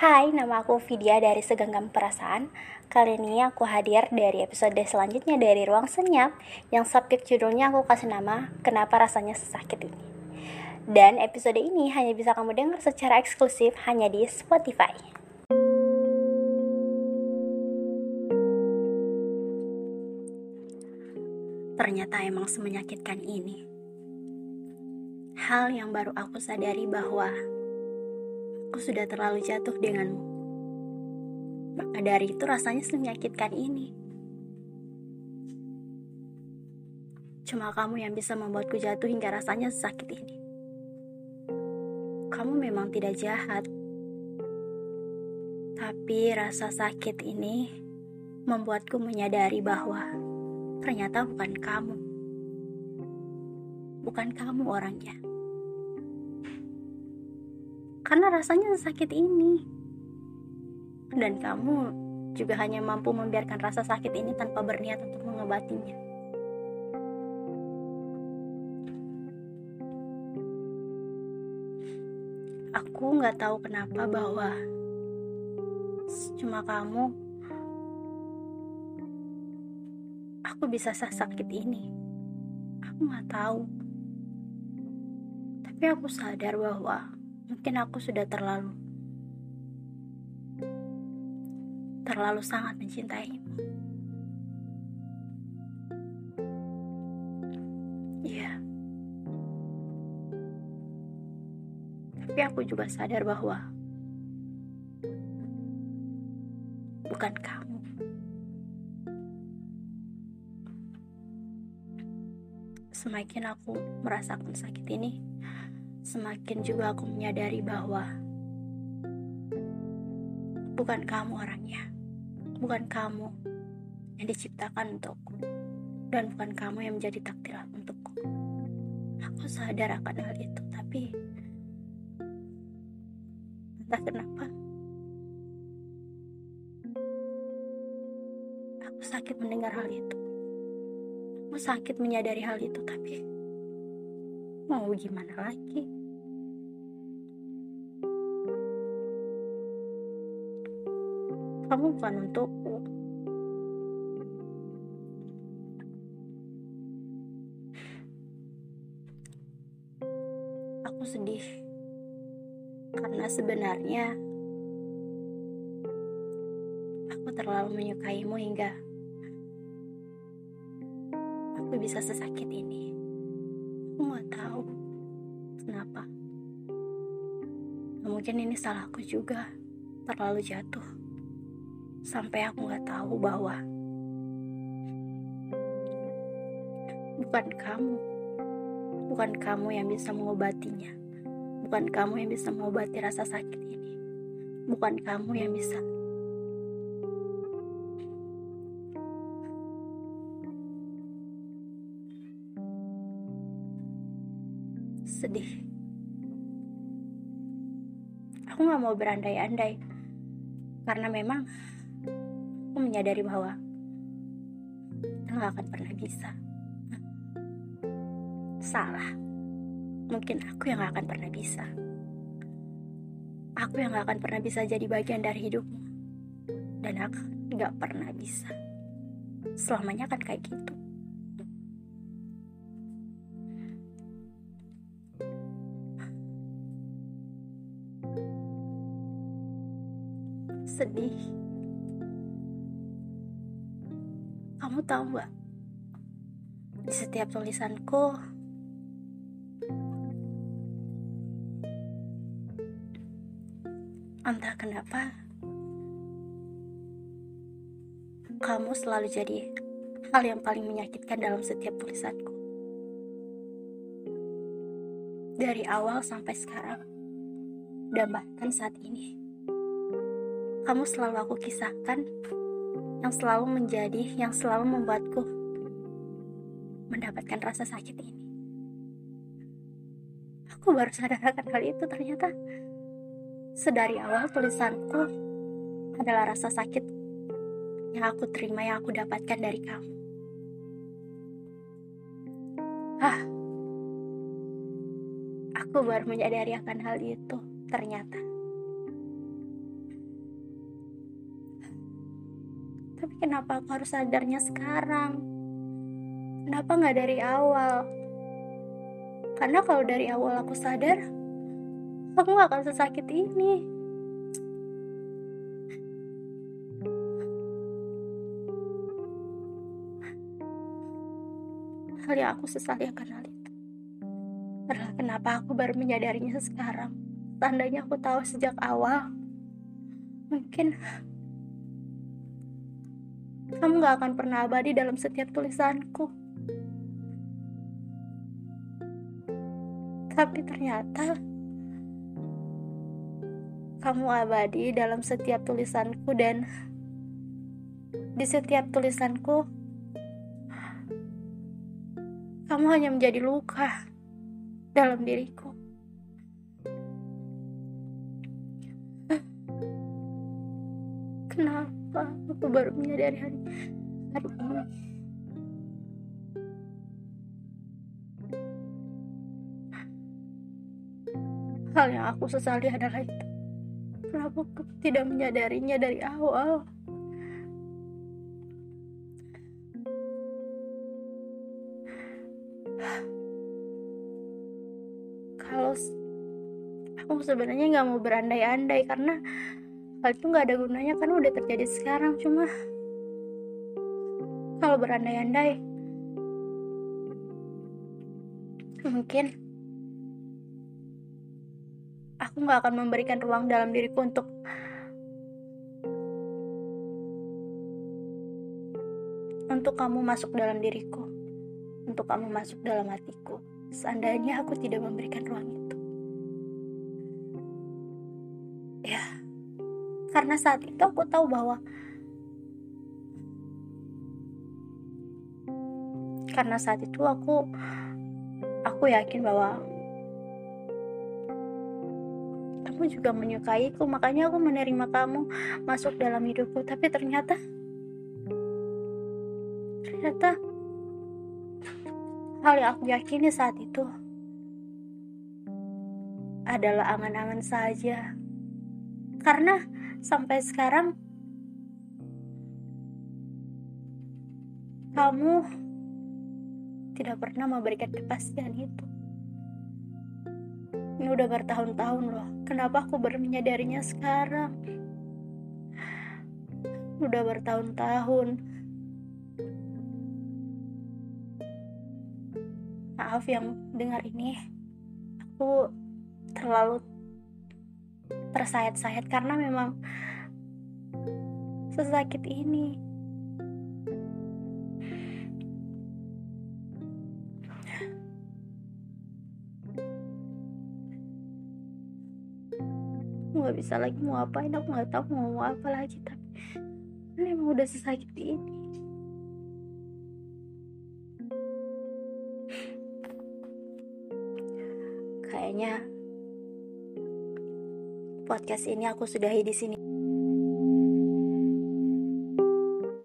Hai, nama aku Vidya dari Segenggam Perasaan. Kali ini aku hadir dari episode selanjutnya dari Ruang Senyap yang subjek judulnya aku kasih nama Kenapa Rasanya Sesakit Ini. Dan episode ini hanya bisa kamu dengar secara eksklusif hanya di Spotify. Ternyata emang semenyakitkan ini. Hal yang baru aku sadari bahwa aku sudah terlalu jatuh denganmu. Maka dari itu rasanya menyakitkan ini. Cuma kamu yang bisa membuatku jatuh hingga rasanya sakit ini. Kamu memang tidak jahat. Tapi rasa sakit ini membuatku menyadari bahwa ternyata bukan kamu. Bukan kamu orangnya karena rasanya sakit ini. Dan kamu juga hanya mampu membiarkan rasa sakit ini tanpa berniat untuk mengobatinya. Aku nggak tahu kenapa bahwa cuma kamu aku bisa sakit ini. Aku nggak tahu. Tapi aku sadar bahwa Mungkin aku sudah terlalu terlalu sangat mencintaimu. Iya. Tapi aku juga sadar bahwa bukan kamu. Semakin aku merasakan sakit ini, semakin juga aku menyadari bahwa bukan kamu orangnya, bukan kamu yang diciptakan untukku, dan bukan kamu yang menjadi takdir untukku. Aku sadar akan hal itu, tapi entah kenapa aku sakit mendengar hal itu. Aku sakit menyadari hal itu, tapi mau gimana lagi? Kamu bukan untukku. Aku sedih karena sebenarnya aku terlalu menyukaimu hingga aku bisa sesakit ini. Aku nggak tahu kenapa. Mungkin ini salahku juga, terlalu jatuh. Sampai aku nggak tahu bahwa bukan kamu, bukan kamu yang bisa mengobatinya, bukan kamu yang bisa mengobati rasa sakit ini, bukan kamu yang bisa. Sedih. Aku gak mau berandai-andai. Karena memang aku menyadari bahwa kita gak akan pernah bisa. Salah. Mungkin aku yang gak akan pernah bisa. Aku yang gak akan pernah bisa jadi bagian dari hidupmu. Dan aku gak pernah bisa. Selamanya akan kayak gitu. sedih. Kamu tahu nggak? Di setiap tulisanku, entah kenapa, kamu selalu jadi hal yang paling menyakitkan dalam setiap tulisanku. Dari awal sampai sekarang, dan bahkan saat ini kamu selalu aku kisahkan, yang selalu menjadi, yang selalu membuatku mendapatkan rasa sakit ini. Aku baru sadar akan hal itu ternyata sedari awal tulisanku adalah rasa sakit yang aku terima, yang aku dapatkan dari kamu. Ah, aku baru menyadari akan hal itu ternyata kenapa aku harus sadarnya sekarang? Kenapa nggak dari awal? Karena kalau dari awal aku sadar, aku nggak akan sesakit ini. Hal yang aku sesali akan hal itu adalah kenapa aku baru menyadarinya sekarang. Tandanya aku tahu sejak awal, mungkin kamu gak akan pernah abadi dalam setiap tulisanku. Tapi ternyata kamu abadi dalam setiap tulisanku dan di setiap tulisanku kamu hanya menjadi luka dalam diriku. Kenapa aku baru menyadari hari, hari ini? Hal yang aku sesali adalah itu. Kenapa aku tidak menyadarinya dari awal? Kalau aku sebenarnya nggak mau berandai-andai karena hal itu nggak ada gunanya kan udah terjadi sekarang cuma kalau berandai-andai. Mungkin aku nggak akan memberikan ruang dalam diriku untuk untuk kamu masuk dalam diriku untuk kamu masuk dalam hatiku. Seandainya aku tidak memberikan ruang itu. Ya karena saat itu aku tahu bahwa karena saat itu aku aku yakin bahwa kamu juga menyukaiku. Makanya aku menerima kamu masuk dalam hidupku. Tapi ternyata ternyata hal yang aku yakini saat itu adalah angan-angan saja. Karena sampai sekarang kamu tidak pernah memberikan kepastian itu. Ini udah bertahun-tahun loh. Kenapa aku baru menyadarinya sekarang? Udah bertahun-tahun. Maaf yang dengar ini. Aku terlalu tersayat-sayat karena memang sesakit ini. Nggak bisa lagi mau apain aku nggak tahu mau ngomong apa lagi tapi ini emang udah sesakit ini. Kayaknya podcast ini aku sudahi di sini